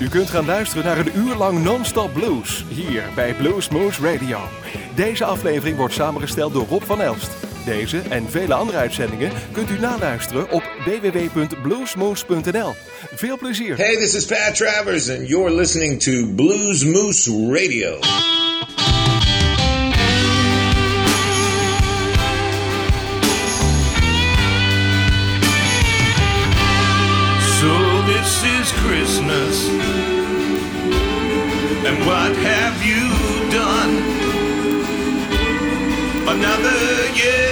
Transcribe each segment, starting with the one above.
U kunt gaan luisteren naar een uur lang non-stop blues hier bij Blues Moose Radio. Deze aflevering wordt samengesteld door Rob van Elst. Deze en vele andere uitzendingen kunt u naluisteren op www.bluesmoose.nl. Veel plezier. Hey, this is Pat Travers and you're listening to Blues Moose Radio. another year.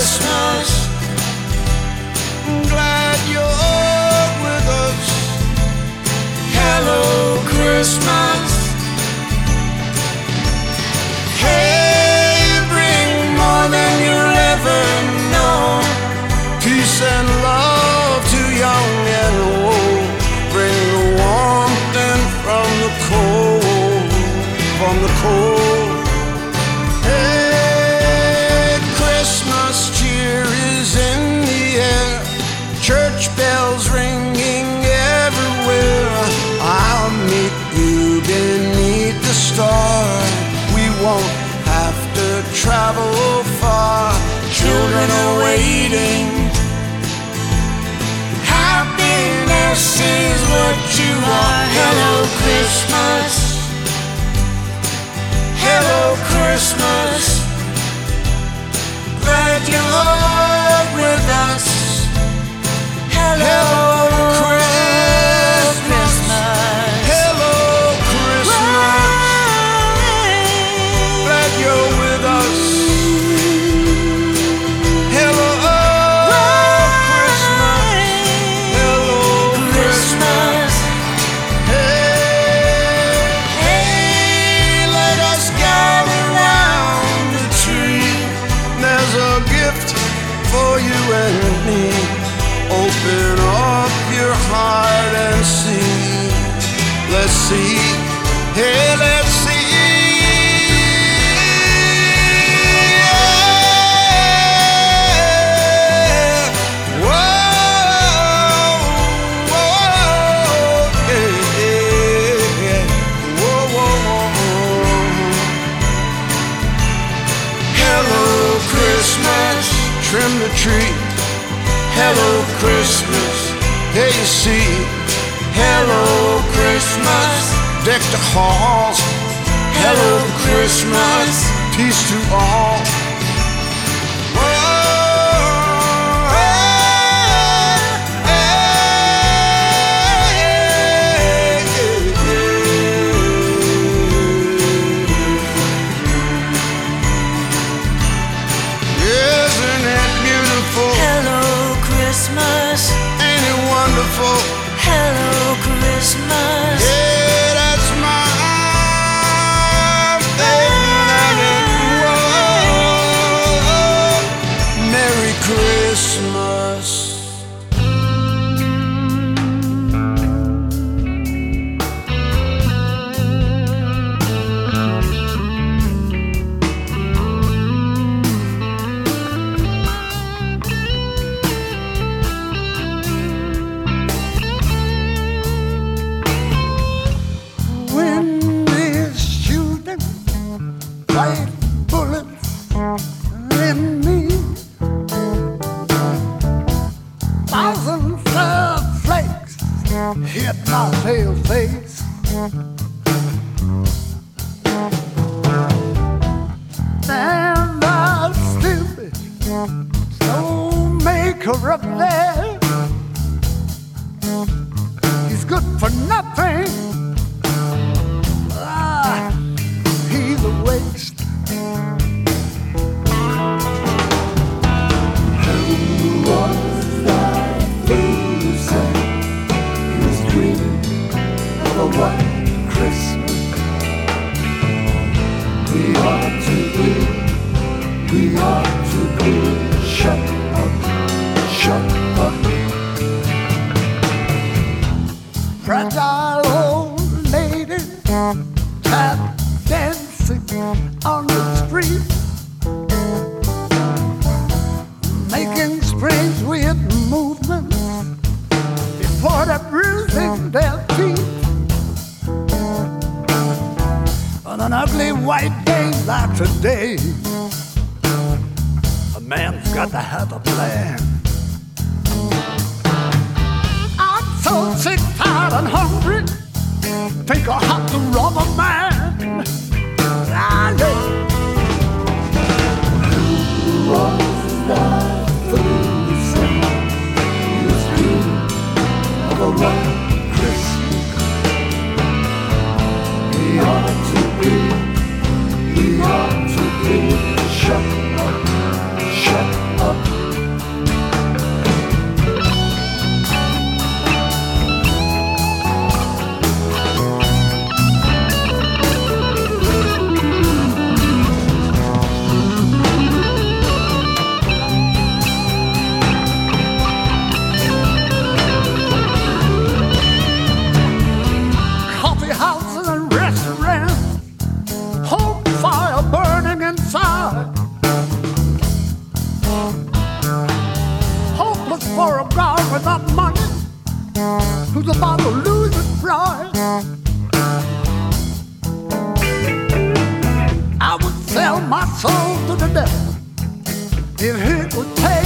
Christmas. for Hello Christmas. Hello Christmas. the tree. Hello, Christmas. There you see. Hello, Christmas. Deck the halls. Hello, Christmas. Peace to all. Oh. for the losing price. I would sell my soul to the devil if it would pay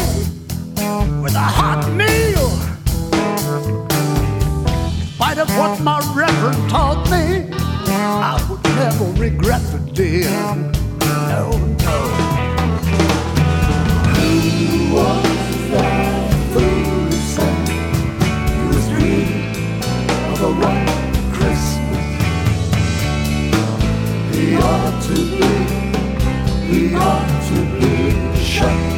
with a hot meal. In spite of what my reverend taught me, I would never regret the deal. No, no. A one Christmas. He ought to be, he ought to be shut.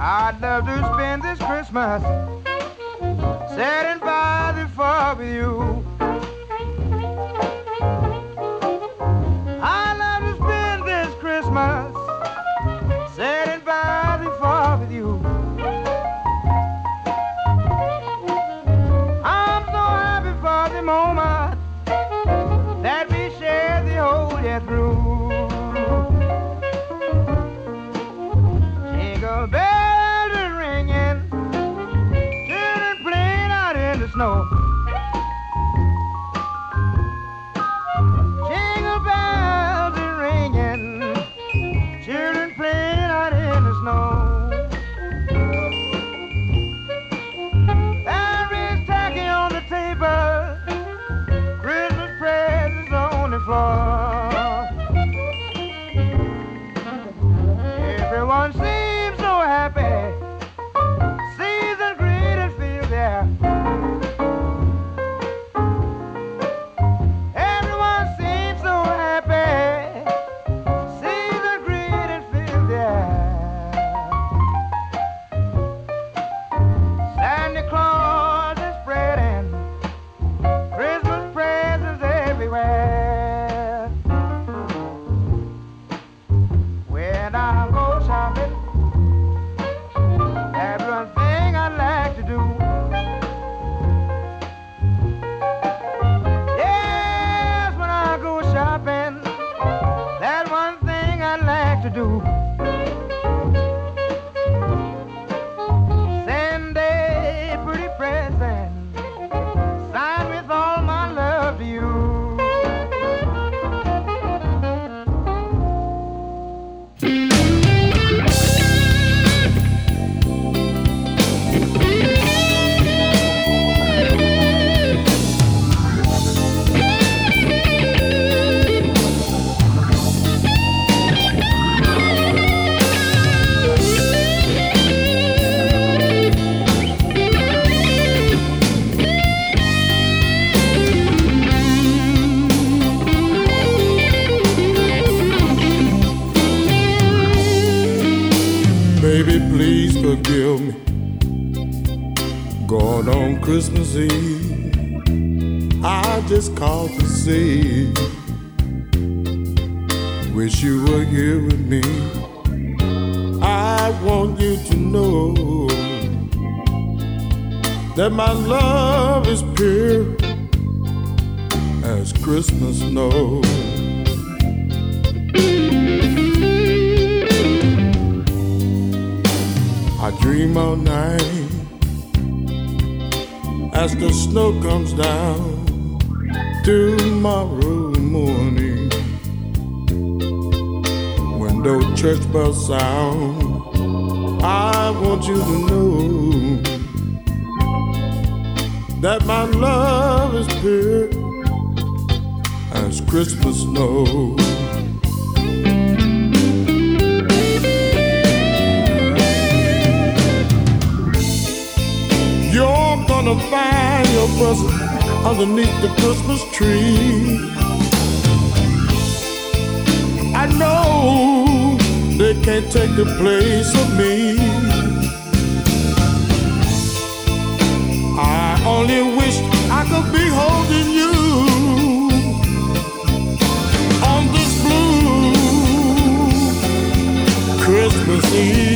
I'd love to spend this Christmas sitting by the fire with you. take the place of me. I only wish I could be holding you on this blue Christmas Eve.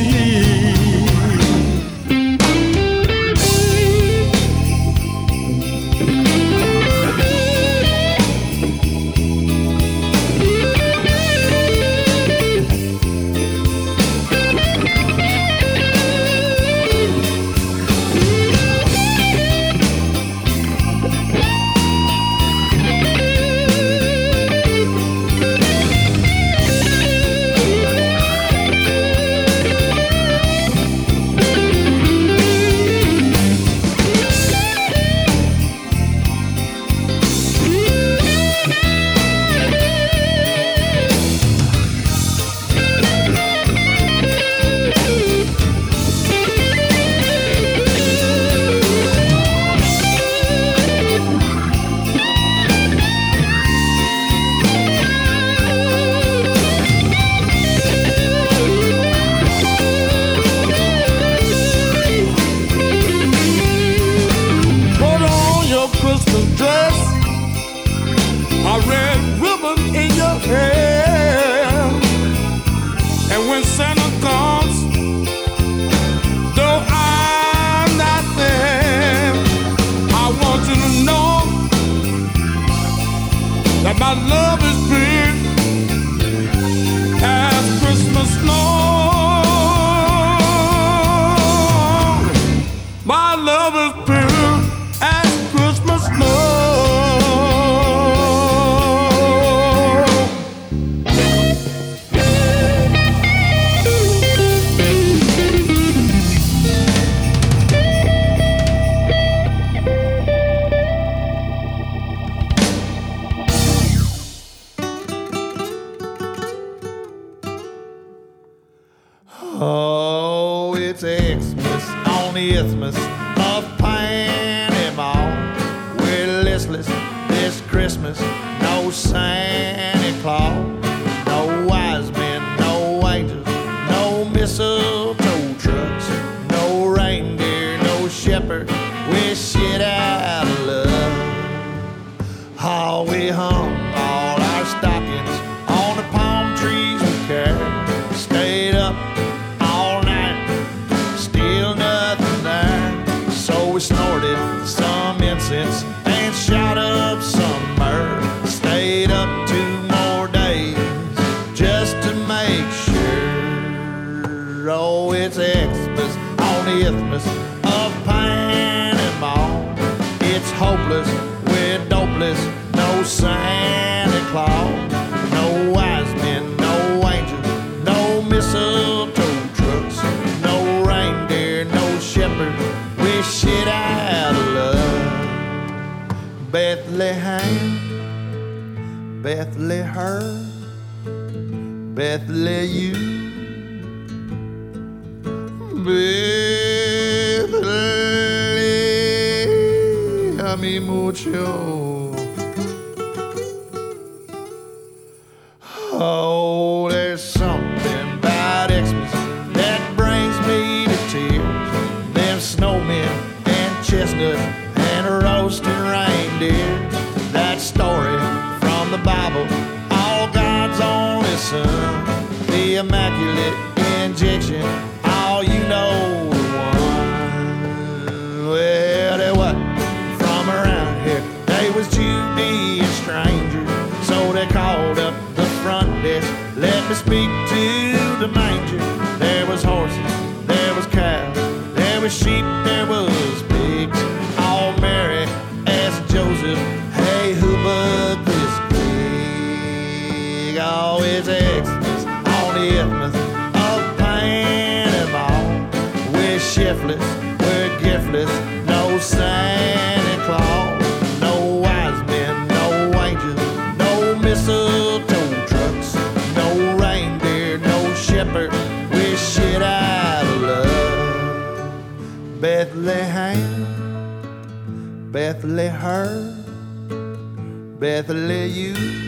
Be the immaculate Bethlehem, Bethlehem, Bethlehem,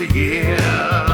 a year.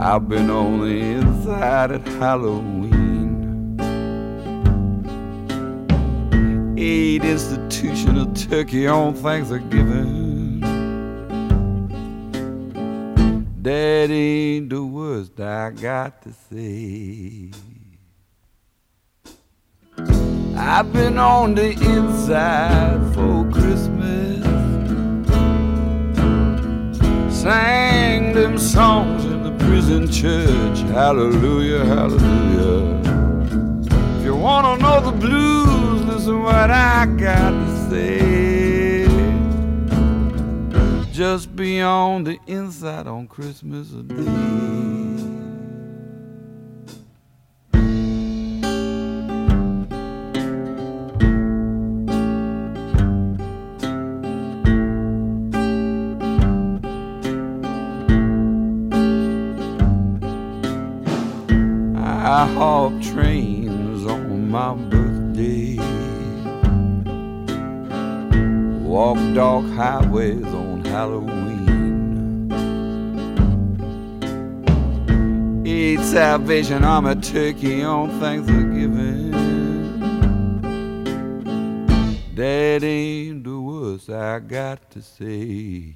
I've been on the inside at Halloween. Ate institutional turkey on Thanksgiving. That ain't the worst I got to say. I've been on the inside for Christmas. Sang them songs in church. Hallelujah, hallelujah. If you want to know the blues, listen what I got to say. Just be on the inside on Christmas Day. hog trains on my birthday. Walk dark highways on Halloween. Eat Salvation Army turkey on Thanksgiving. That ain't the worst I got to say.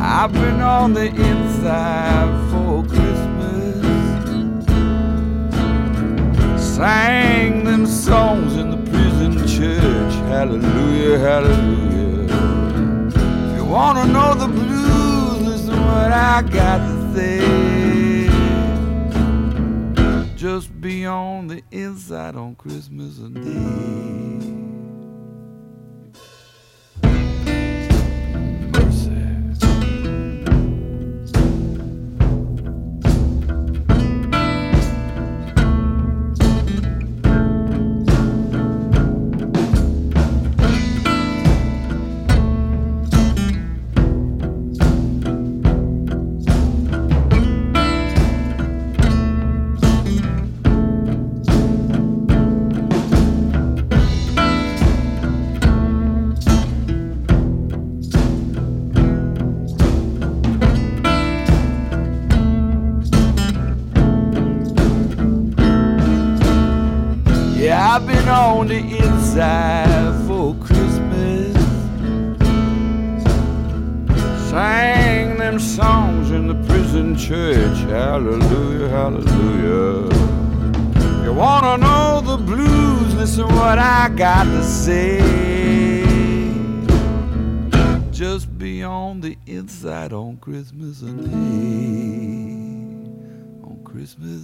I've been on the inside for Christmas. Sang them songs in the prison church. Hallelujah, hallelujah. If you wanna know the blues, listen what I got to say. Just be on the inside on Christmas Day. Christmas and on Christmas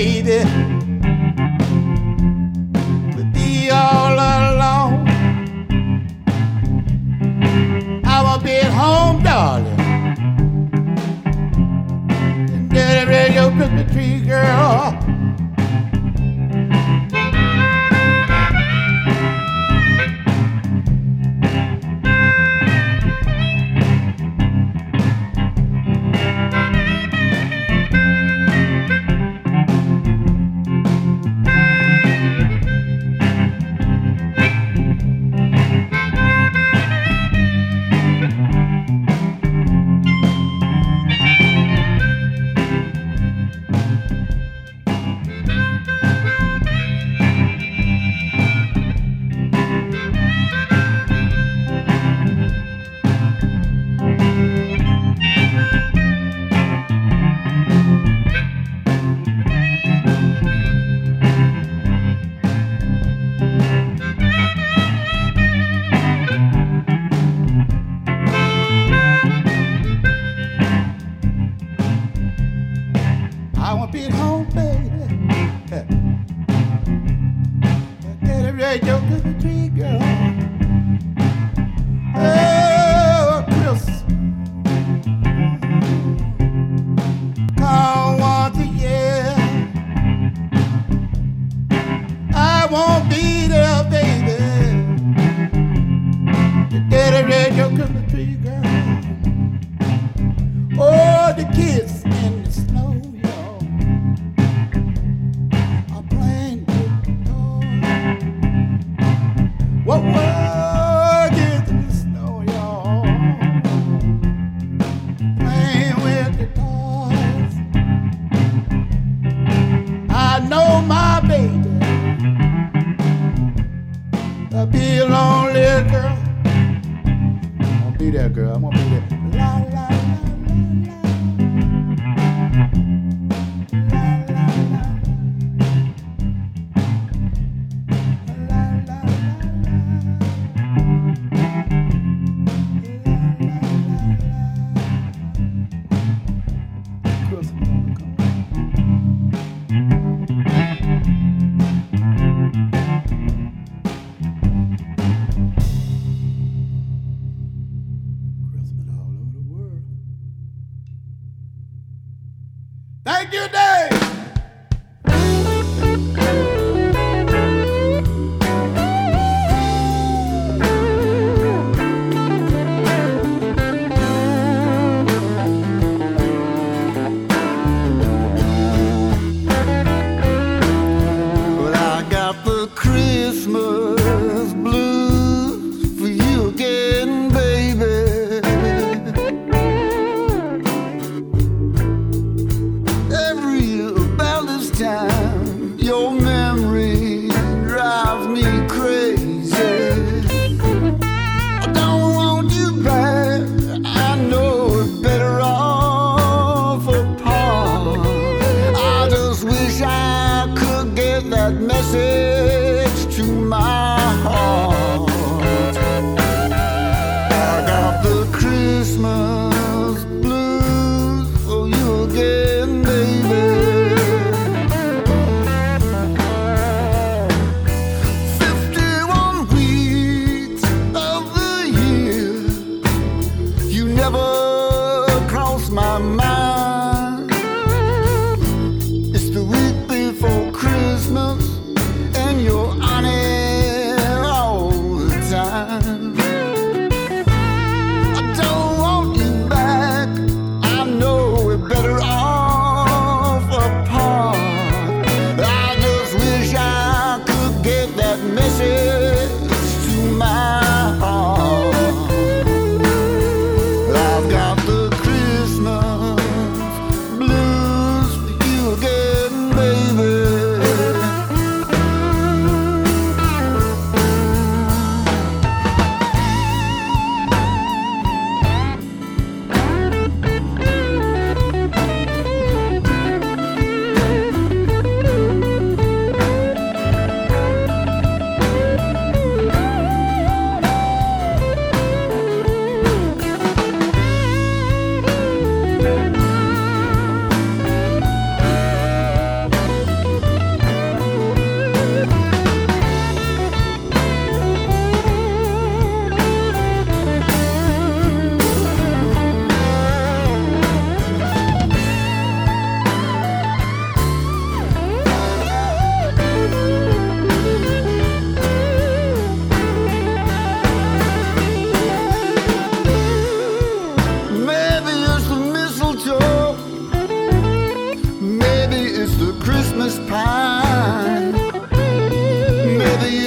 lady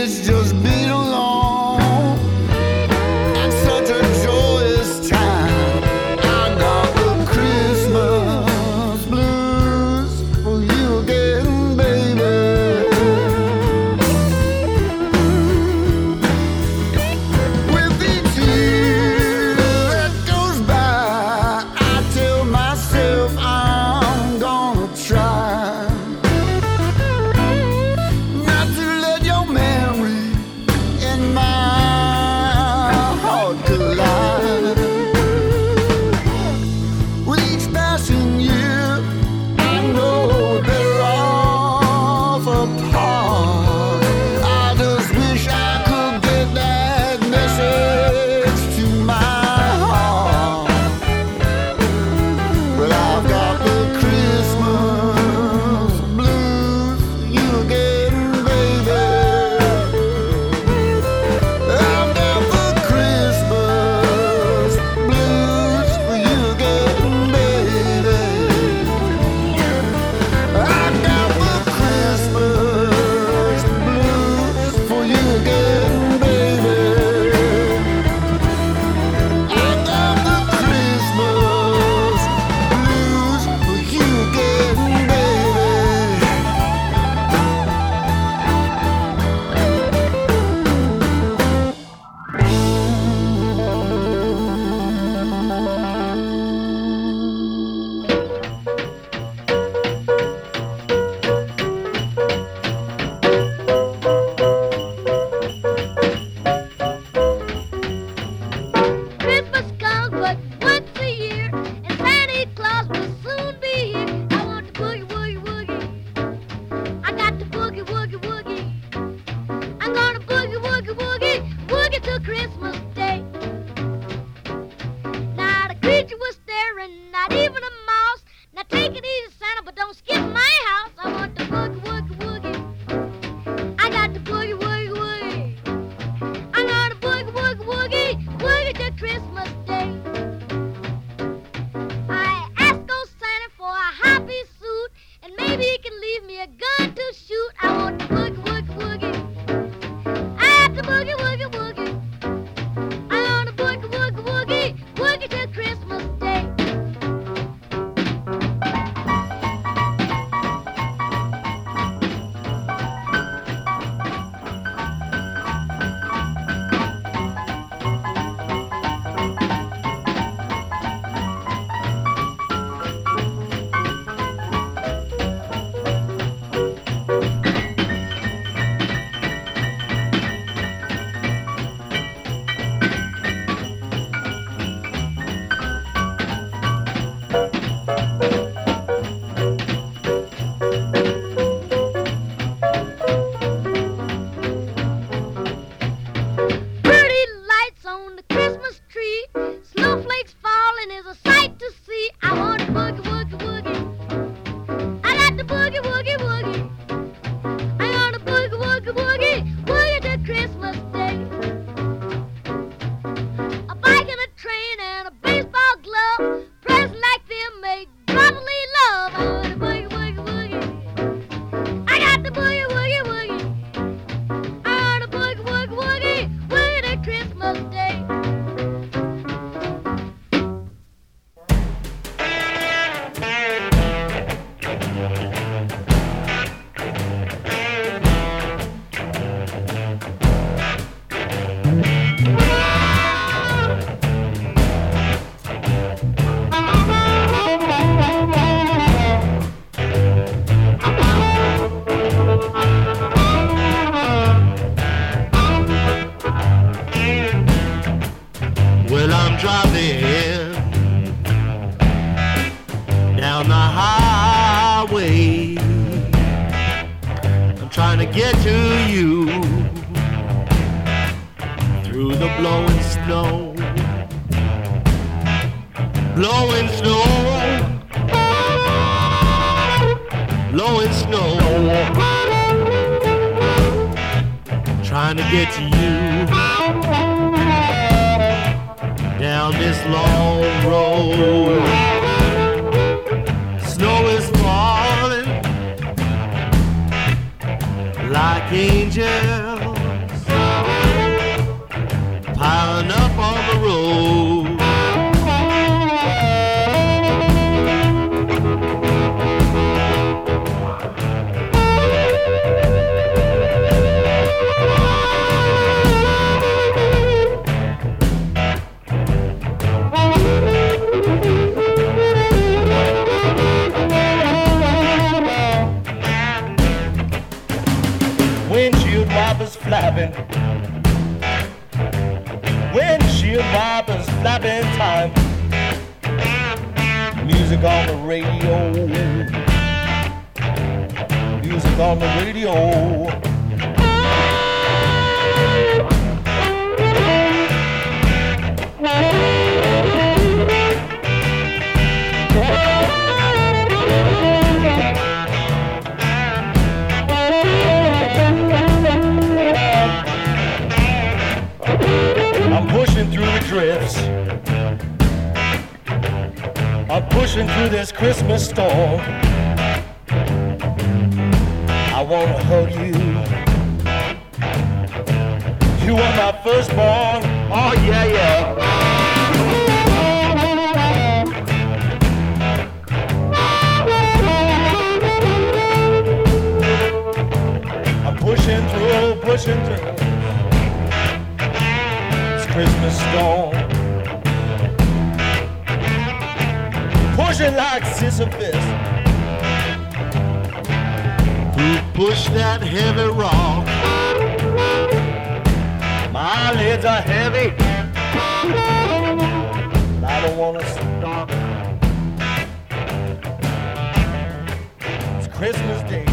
is time. Music on the radio. Music on the radio. pushing through this Christmas storm. I wanna hug you. You are my firstborn. Oh yeah, yeah. pushing through, pushing through. It's Christmas storm. pushing like Sisyphus. Who pushed that heavy rock? My lids are heavy. I don't want to stop. It's Christmas Day.